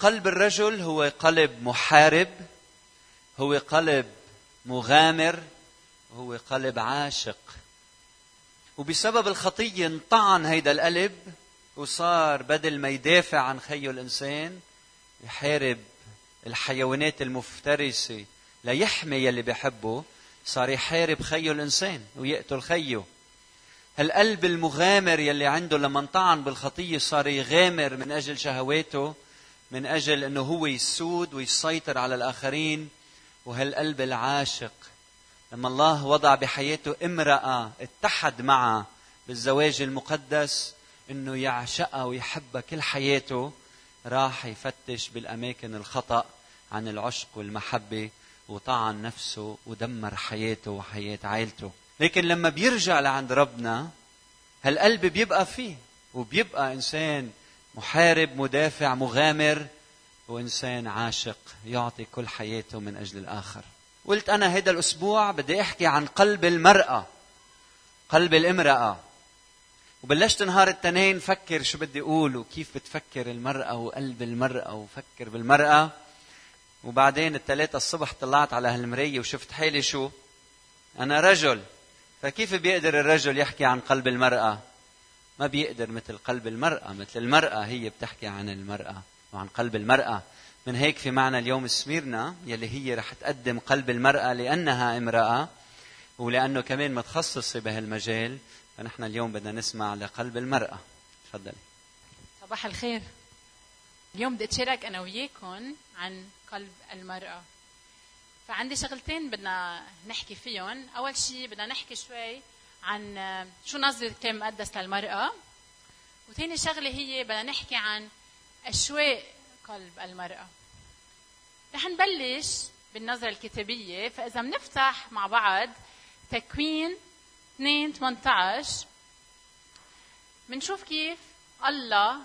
قلب الرجل هو قلب محارب هو قلب مغامر هو قلب عاشق. وبسبب الخطية انطعن هيدا القلب وصار بدل ما يدافع عن خيه الإنسان يحارب الحيوانات المفترسة ليحمي يلي بيحبه صار يحارب خيه الإنسان ويقتل خيه. هالقلب المغامر يلي عنده لما انطعن بالخطية صار يغامر من أجل شهواته من أجل أنه هو يسود ويسيطر على الآخرين وهالقلب العاشق. لما الله وضع بحياته امرأة اتحد معها بالزواج المقدس إنه يعشقها ويحبها كل حياته راح يفتش بالأماكن الخطأ عن العشق والمحبة وطعن نفسه ودمر حياته وحياة عائلته. لكن لما بيرجع لعند ربنا هالقلب بيبقى فيه وبيبقى إنسان محارب مدافع مغامر. وانسان عاشق يعطي كل حياته من أجل الآخر. قلت أنا هذا الأسبوع بدي أحكي عن قلب المرأة قلب الامرأة. وبلشت نهار التنين فكر شو بدي أقول وكيف بتفكر المرأة وقلب المرأة وفكر بالمرأة. وبعدين الثلاثة الصبح طلعت على هالمراية وشفت حالي شو؟ أنا رجل. فكيف بيقدر الرجل يحكي عن قلب المرأة؟ ما بيقدر مثل قلب المرأة. مثل المرأة هي بتحكي عن المرأة وعن قلب المرأة. من هيك في معنى اليوم سميرنا يلي هي رح تقدم قلب المرأة لأنها امرأة ولأنه كمان متخصصة بهالمجال. فنحن اليوم بدنا نسمع لقلب المرأة. تفضلي. صباح الخير. اليوم بدي أتشارك أنا وياكم عن قلب المرأة. فعندي شغلتين بدنا نحكي فيهم. أول شيء بدنا نحكي شوي عن شو نظرة الكتاب المقدس للمرأة. وثاني شغلة هي بدنا نحكي عن أشواق قلب المرأة. رح نبلش بالنظرة الكتابية. فإذا بنفتح مع بعض تكوين 2 18 بنشوف كيف الله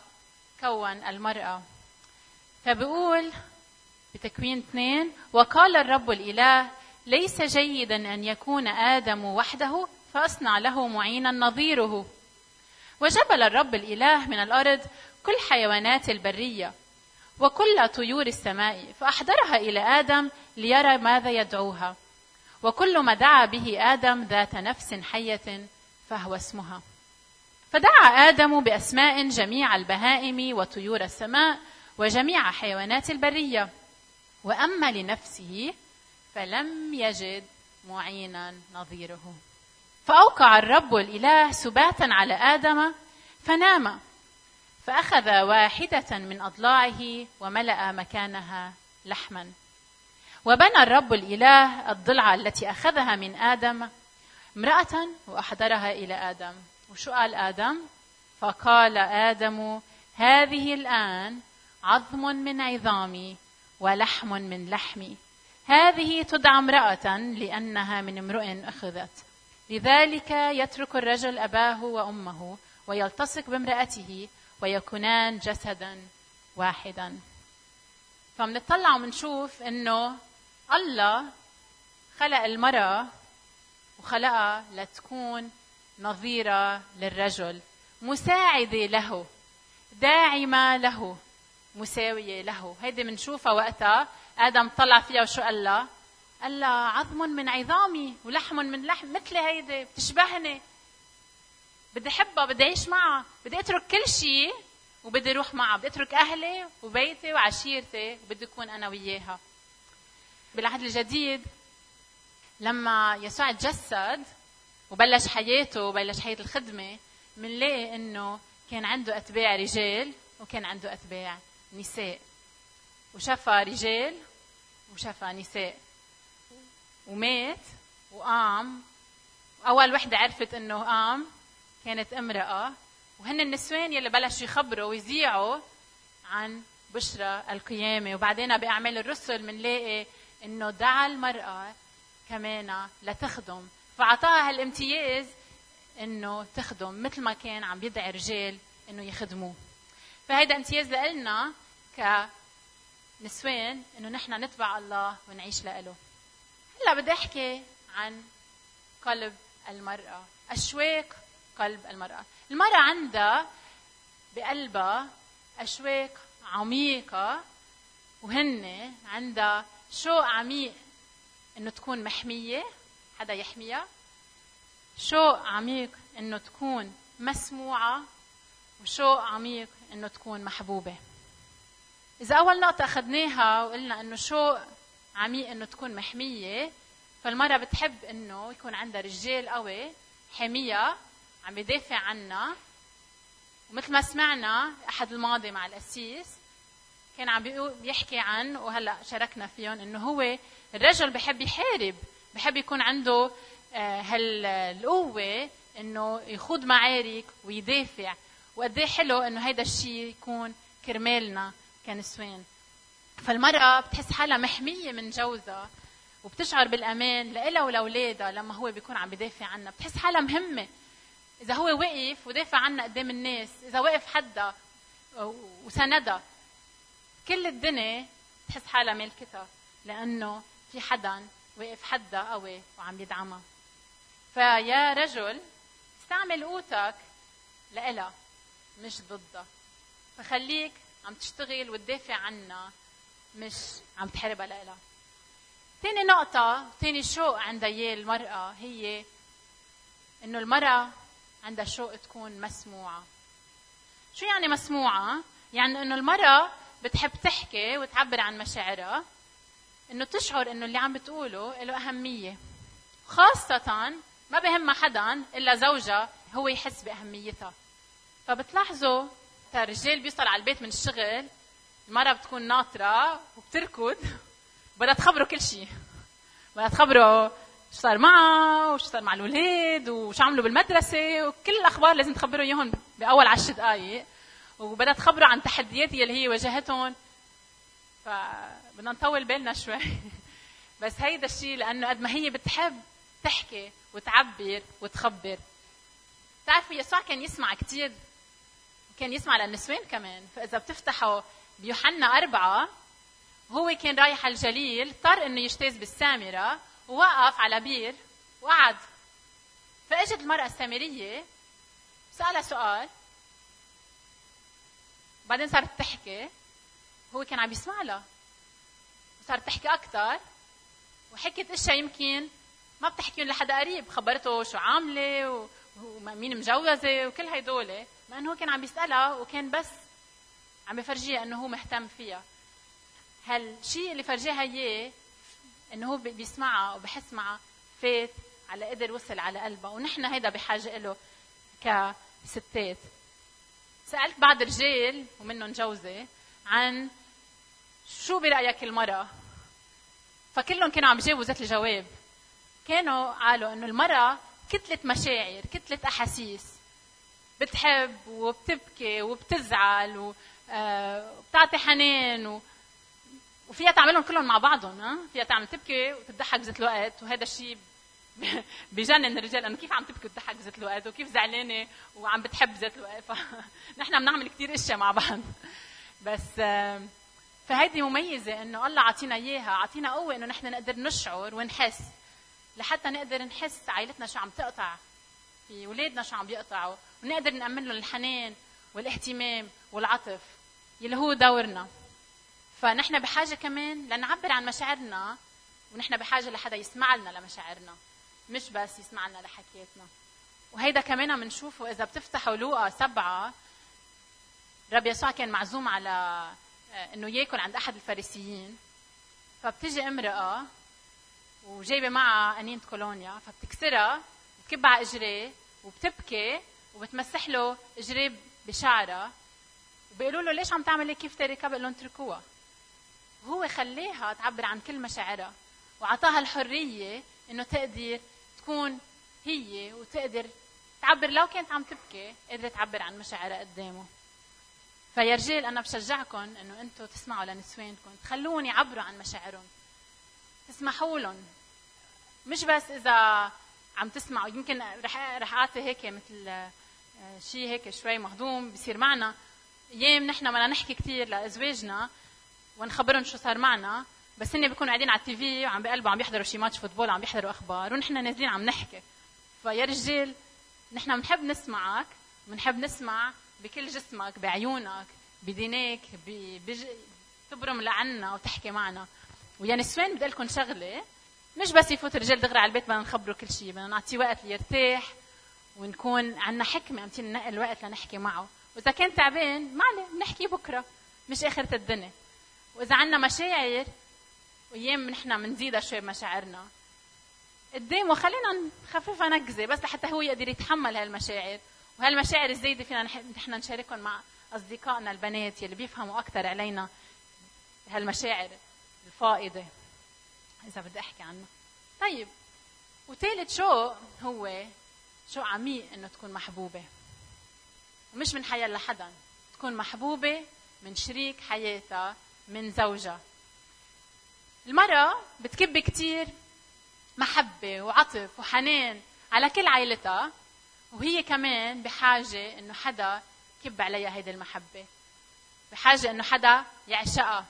كون المرأة. فبقول بتكوين اثنين وقال الرب الإله ليس جيدا أن يكون آدم وحده فأصنع له معينا نظيره. وجبل الرب الإله من الأرض كل حيوانات البرية وكل طيور السماء فأحضرها إلى آدم ليرى ماذا يدعوها. وكل ما دعا به آدم ذات نفس حية فهو اسمها. فدعا آدم بأسماء جميع البهائم وطيور السماء وجميع حيوانات البرية. وأما لنفسه فلم يجد معينا نظيره. فأوقع الرب الإله سباتا على آدم فنام فأخذ واحدة من أضلاعه وملأ مكانها لحما. وبنى الرب الإله الضلع التي أخذها من آدم امرأة وأحضرها إلى آدم. وشو قال آدم فقال آدم هذه الآن عظم من عظامي ولحم من لحمي. هذه تدعى امرأة لأنها من امرؤ أخذت. لذلك يترك الرجل أباه وأمه ويلتصق بامرأته ويكونان جسدا واحدا. فمنطلع ومنشوف إنه الله خلق المرأة وخلقها لتكون نظيرة للرجل مساعدة له داعمة له مساوية له. هيدي بنشوفها وقتها. آدم طلع فيها وشو قال لها؟ قال لها عظم من عظامي ولحم من لحم مثلي هيدي؟ بتشبهني. بدي احبها بدي أعيش معها بدي أترك كل شيء وبدي أروح معها. بدي أترك أهلي وبيتي وعشيرتي وبدي أكون أنا وياها. بالعهد الجديد لما يسوع تجسد وبلش حياته وبلش حياة الخدمة بنلاقي إنه كان عنده أتباع رجال وكان عنده أتباع نساء. وشفى رجال وشفى نساء. ومات وقام. أول وحدة عرفت إنه قام كانت امرأة. وهن النسوان يلي بلشوا يخبروا ويذيعوا عن بشرى القيامة. وبعدين بأعمال الرسل بنلاقي إنه دعا المرأة كمان لتخدم. فأعطاها هالامتياز إنه تخدم مثل ما كان عم يدعي رجال إنه يخدموه. فهيدا امتياز لنا كنسوان إنه نحن نتبع الله ونعيش لإله. هلا بدي أحكي عن قلب المرأة. أشواق قلب المرأة. المرأة عندها بقلبها أشواق عميقة وهن عندها شوق عميق إنه تكون محمية حدا يحميها. شوق عميق إنه تكون مسموعة وشوق عميق إنه تكون محبوبة. إذا أول نقطة أخذناها وقلنا إنه شوق عميق إنه تكون محمية. فالمرأة بتحب إنه يكون عندها رجال قوي حاميها عم يدافع عنها. ومثل ما سمعنا أحد الماضي مع القسيس كان عم بيحكي عن وهلأ شاركنا فيهم إنه هو الرجل بحب يحارب بحب يكون عنده آه، هالقوة إنه يخوض معارك ويدافع. وقد إيه حلو إنه هيدا الشيء يكون كرمالنا كنسوان. فالمرأة بتحس حالها محمية من جوزها وبتشعر بالأمان لها ولأولادها لما هو بيكون عم بدافع عنها. بتحس حالها مهمة. إذا هو وقف ودافع عنها قدام الناس إذا وقف حدا وسندها كل الدنيا بتحس حالها ملكتها لأنه في حدا واقف حدا قوي وعم يدعمها. فيا رجل استعمل قوتك لإلها مش ضدها. فخليك عم تشتغل وتدافع عنها مش عم تحاربها لإلها ثاني نقطة ثاني شوق عند اياه المرأة هي إنه المرأة عندها شوق تكون مسموعة. شو يعني مسموعة؟ يعني إنه المرأة بتحب تحكي وتعبر عن مشاعرها إنه تشعر إنه اللي عم بتقوله له أهمية. خاصة ما بهمها حدا إلا زوجها هو يحس بأهميتها. فبتلاحظوا الرجال بيوصل على البيت من الشغل المرأة بتكون ناطرة وبتركض بدها تخبره كل شيء بدها تخبره شو صار معها وشو صار مع الاولاد وشو عملوا بالمدرسة وكل الأخبار لازم تخبره إياهم بأول عشر دقائق وبدها تخبره عن تحديات اللي هي واجهتهم. فبدنا نطول بالنا شوي. بس هيدا الشيء لأنه قد ما هي بتحب تحكي وتعبر وتخبر. بتعرفوا يسوع كان يسمع كثير كان يسمع للنسوان كمان. فإذا بتفتحوا بيوحنا أربعة هو كان رايح الجليل اضطر إنه يجتاز بالسامرة ووقف على بير وقعد. فإجت المرأة السامرية سألها سؤال. بعدين صارت تحكي هو كان عم يسمع لها. وصارت تحكي أكثر وحكت إشياء يمكن ما بتحكيهم لحدا قريب. خبرته شو عاملة ومين مجوزة وكل هدول مع إنه هو كان عم بيسالها وكان بس عم بفرجيها إنه هو مهتم فيها. هالشيء اللي فرجيها إياه إنه هو بيسمعها وبحس معها؟ فات على قدر وصل على قلبها. ونحن هيدا بحاجة له كستات. سألت بعض الرجال ومنهم جوزي عن شو برأيك المرأة؟ فكلهم كانوا عم بيجاوبوا ذات الجواب. كانوا قالوا إنه المرأة كتلة مشاعر كتلة أحاسيس. بتحب وبتبكي وبتزعل وبتعطي آه، حنان وفيها تعملهم كلهم مع بعضهم ها؟ فيها تعمل تبكي وتضحك بذات الوقت وهذا الشيء بجنن الرجال إنه كيف عم تبكي وتضحك بذات الوقت؟ وكيف زعلانة وعم بتحب بذات الوقت؟ فنحن بنعمل كثير إشياء مع بعض. بس فهيدي مميزة إنه الله عطينا إياها عطينا قوة إنه نحن نقدر نشعر ونحس لحتى نقدر نحس عائلتنا شو عم تقطع في اولادنا شو عم بيقطعوا ونقدر نأمن لهم الحنان والاهتمام والعطف. يلي هو دورنا فنحن بحاجة كمان لنعبر عن مشاعرنا ونحن بحاجة لحدا يسمع لنا لمشاعرنا مش بس يسمع لنا لحكياتنا وهيدا كمان بنشوفه إذا بتفتحوا لوقا سبعة رب يسوع كان معزوم على آه، إنه يأكل عند أحد الفارسيين. فبتجي امرأة وجايبة معها انينه كولونيا فبتكسرها بتكب على إجريه وبتبكي وبتمسح له إجريه بشعرها. وبيقولوا له ليش عم تعمل هيك؟ كيف تاركها بقول لهم اتركوها. هو خليها تعبر عن كل مشاعرها وعطاها الحرية إنه تقدر تكون هي وتقدر تعبر لو كانت عم تبكي قدرت تعبر عن مشاعرها قدامه. فيا رجال أنا بشجعكم إنه أنتم تسمعوا لنسوانكم تخلون يعبروا عن مشاعرهم. تسمحوا لهم. مش بس إذا عم تسمعوا يمكن رح رح أعطي هيك مثل آه، شيء هيك شوي مهضوم بصير معنا. أيام نحن بدنا نحكي كثير لأزواجنا ونخبرهم شو صار معنا بس هن بيكونوا قاعدين على التي في وعم بقلبوا عم بيحضروا شي ماتش فوتبول عم بيحضروا أخبار ونحن نازلين عم نحكي. فيا رجال نحن بنحب نسمعك بنحب نسمع بكل جسمك بعيونك بدينك بج... تبرم لعنا وتحكي معنا. ويا نسوان بدي لكم شغلة مش بس يفوت الرجال دغري على البيت بدنا نخبره كل شيء بدنا نعطيه وقت ليرتاح ونكون عندنا حكمة عم ننقل وقت لنحكي معه. وإذا كان تعبان ما عليه بنحكي بكرة مش آخرة الدنيا. وإذا عندنا مشاعر وأيام نحن بنزيدها شوي بمشاعرنا. قدامه خلينا نخففها نكزه بس لحتى هو يقدر يتحمل هالمشاعر. وهالمشاعر الزايدة فينا نحن نشاركهم مع أصدقائنا البنات يلي بيفهموا أكثر علينا هالمشاعر الفائضة. إذا بدي أحكي عنها طيب وثالث شوق هو؟ شوق عميق إنه تكون محبوبة؟ ومش من حياة لحدا. تكون محبوبة من شريك حياتها من زوجها. المرأة بتكب كتير محبة وعطف وحنان على كل عائلتها وهي كمان بحاجة إنه حدا كب عليها هيدي المحبة. بحاجة إنه حدا يعشقها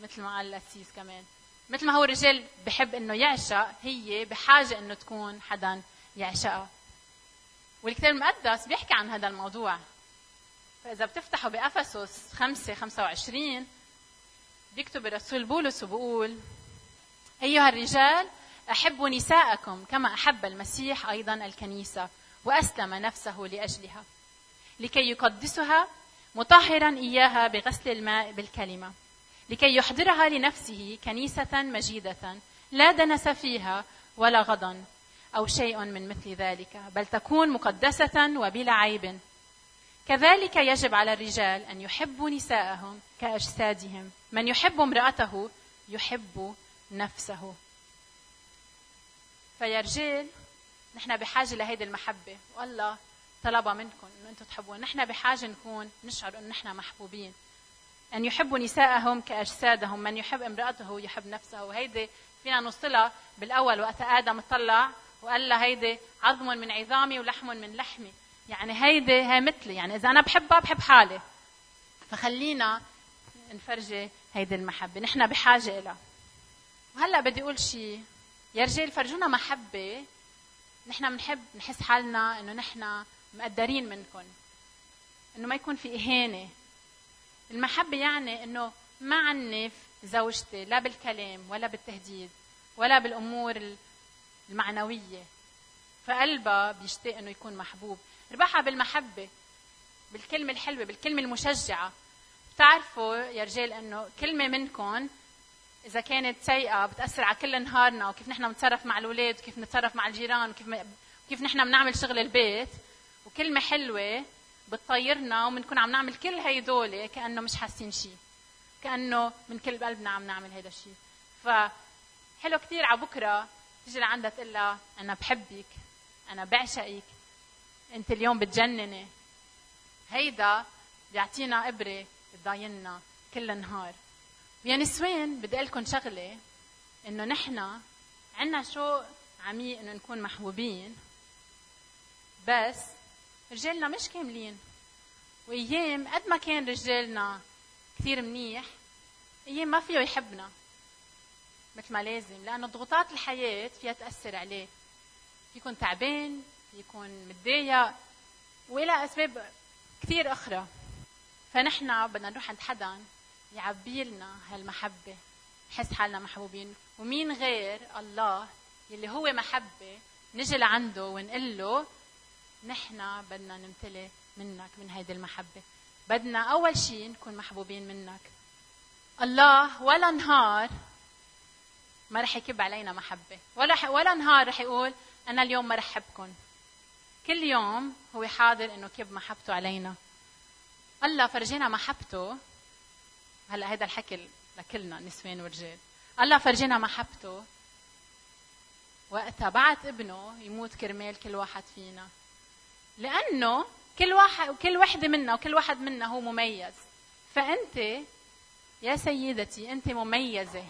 مثل ما قال الأسيس كمان. مثل ما هو الرجال بحب إنه يعشق هي بحاجة إنه تكون حدا يعشقها. والكتاب المقدس بيحكي عن هذا الموضوع. فإذا بتفتحوا بأفسس 5 25 بيكتب الرسول بولس وبقول أيها الرجال أحبوا نساءكم كما أحب المسيح أيضا الكنيسة وأسلم نفسه لأجلها لكي يقدسها مطهرا إياها بغسل الماء بالكلمة لكي يحضرها لنفسه كنيسة مجيدة لا دنس فيها ولا غضن أو شيء من مثل ذلك بل تكون مقدسة وبلا عيب. كذلك يجب على الرجال أن يحبوا نساءهم كأجسادهم. من يحب امرأته يحب نفسه. فيا رجال نحن بحاجة لهيدي المحبة. والله طلبها منكم إنه أنتم تحبون. نحن بحاجة نكون نشعر انه نحن محبوبين. أن يحبوا نساءهم كأجسادهم. من يحب امرأته يحب نفسه. وهيدي فينا نوصلها بالأول وقت آدم طلع وقال لها هيدي عظم من عظامي ولحم من لحمي. يعني هيدي هي مثلي يعني إذا أنا بحبها بحب حالي. فخلينا نفرجي هيدي المحبة. نحن بحاجة لها وهلأ بدي أقول شيء يا رجال فرجونا محبة. نحن بنحب نحس حالنا إنه نحن مقدرين منكم إنه ما يكون في إهانة. المحبة يعني إنه ما عنف زوجتي لا بالكلام ولا بالتهديد ولا بالأمور المعنوية. فقلبها بيشتاق إنه يكون محبوب. ربحها بالمحبة بالكلمة الحلوة بالكلمة المشجعة. بتعرفوا يا رجال إنه كلمة منكم إذا كانت سيئة بتأثر على كل نهارنا وكيف نحن بنتصرف مع الأولاد وكيف نتصرف مع الجيران وكيف. كيف نحن بنعمل شغل البيت. وكلمة حلوة بتطيرنا وبنكون عم نعمل كل هيدول كأنه مش حاسين شيء كأنه من كل قلبنا عم نعمل هذا الشيء فحلو كثير على بكرة تيجي لعندها تقول لها أنا بحبك أنا بعشقك. انت اليوم بتجنني. هيدا بيعطينا إبرة بتضايلنا كل النهار يا نسوان بدي أقول لكم شغلة إنه نحن عندنا شوق عميق إنه نكون محبوبين بس رجالنا مش كاملين. وأيام قد ما كان رجالنا كثير منيح أيام ما فيه يحبنا. مثل ما لازم لأنه ضغوطات الحياة فيها تأثر عليه. يكون تعبان يكون متضايق وإلى أسباب كثير أخرى. فنحن بدنا نروح عند حدا يعبي لنا هالمحبة نحس حالنا محبوبين. ومين غير الله يلي هو محبة نجي لعنده ونقول له نحن بدنا نمتلي منك من هيدي المحبة. بدنا أول شيء نكون محبوبين منك. الله ولا نهار ما رح يكب علينا محبة. ولا ولا نهار رح يقول أنا اليوم ما رح احبكم كل يوم هو حاضر إنه كب محبته علينا. الله فرجينا محبته. هلا هذا الحكي لكلنا نسوان ورجال. الله فرجينا محبته. وقتها بعت ابنه يموت كرمال كل واحد فينا. لأنه كل واحد وكل وحدة منا وكل واحد منا هو مميز. فأنت يا سيدتي أنت مميزة.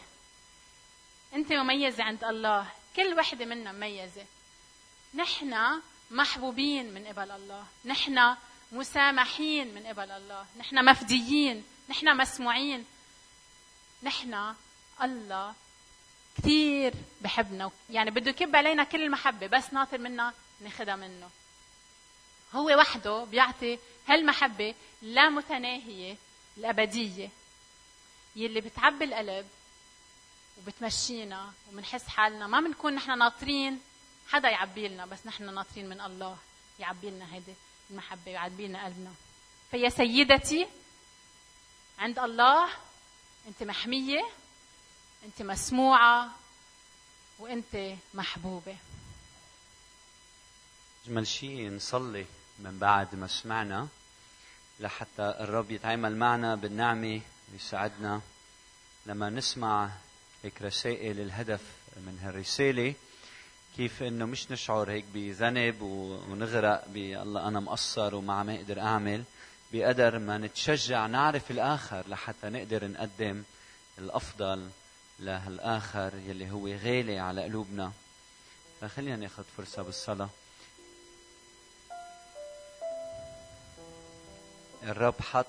أنت مميزة عند الله. كل وحدة منا مميزة. نحن محبوبين من قبل الله. نحن مسامحين من قبل الله. نحن مفديين. نحن مسموعين. نحن الله كثير بحبنا. يعني بده يكب علينا كل المحبة بس ناطر منا ناخذها منه. هو وحده بيعطي هالمحبة لا متناهية الأبدية. يلي بتعبي القلب وبتمشينا وبنحس حالنا. ما بنكون نحن ناطرين حدا يعبي لنا بس نحن ناطرين من الله يعبي لنا هيدي المحبة ويعبي لنا قلبنا. فيا سيدتي عند الله أنت محمية أنت مسموعة وأنت محبوبة. أجمل شيء نصلي من بعد ما سمعنا لحتى الرب يتعامل معنا بالنعمة ويساعدنا لما نسمع هيك رسائل الهدف من هالرسالة كيف إنه مش نشعر هيك بذنب ونغرق بالله أنا مقصر وما عم أقدر أعمل. بقدر ما نتشجع نعرف الآخر لحتى نقدر نقدم الأفضل لهالآخر يلي هو غالي على قلوبنا. فخلينا ناخذ فرصة بالصلاة. الرب حط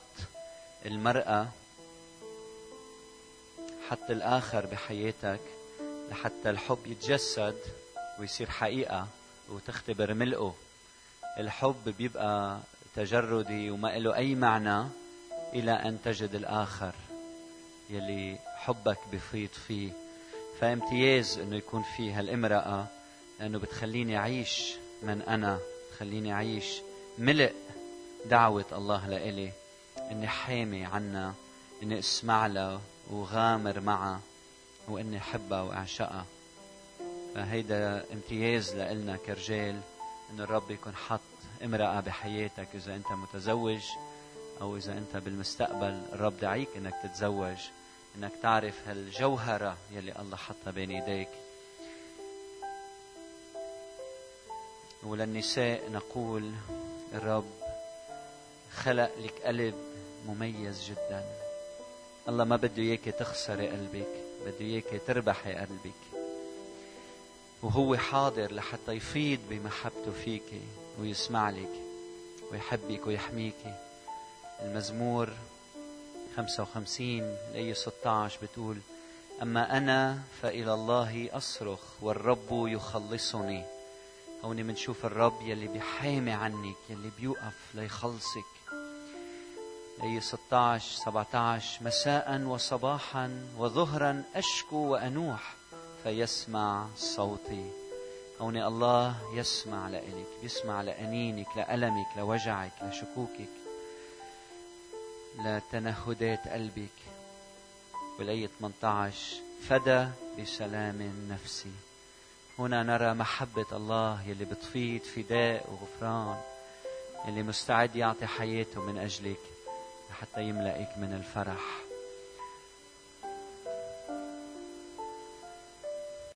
المرأة حط الآخر بحياتك لحتى الحب يتجسد. ويصير حقيقة وتختبر ملئه. الحب بيبقى تجردي وما له أي معنى إلى أن تجد الآخر يلي حبك بفيض فيه. فامتياز إنه يكون في هالامرأة لأنه بتخليني أعيش من أنا بتخليني أعيش ملء دعوة الله لإلي. إني حامي عنا إني أسمع لها وغامر معها وإني أحبها وأعشقها فهيدا امتياز لإلنا كرجال إنه الرب يكون حط امرأة بحياتك إذا أنت متزوج أو إذا أنت بالمستقبل الرب دعيك إنك تتزوج إنك تعرف هالجوهرة يلي الله حطها بين إيديك وللنساء نقول الرب خلق لك قلب مميز جدا. الله ما بده إياك تخسري قلبك بده إياك تربحي قلبك. وهو حاضر لحتى يفيض بمحبته فيك ويسمع لك ويحبك ويحميك. المزمور 55 الآية 16 بتقول أما أنا فإلى الله أصرخ والرب يخلصني. هون بنشوف الرب يلي بيحامي عنك يلي بيوقف ليخلصك. أي 16 17 مساء وصباحا وظهرا أشكو وأنوح. فيسمع صوتي. هون الله يسمع لإلك بيسمع لأنينك لألمك لوجعك لشكوكك لتنهدات قلبك. والآية 18 فدى بسلام نفسي. هنا نرى محبة الله يلي بتفيض فداء وغفران يلي مستعد يعطي حياته من أجلك حتى يملئك من الفرح.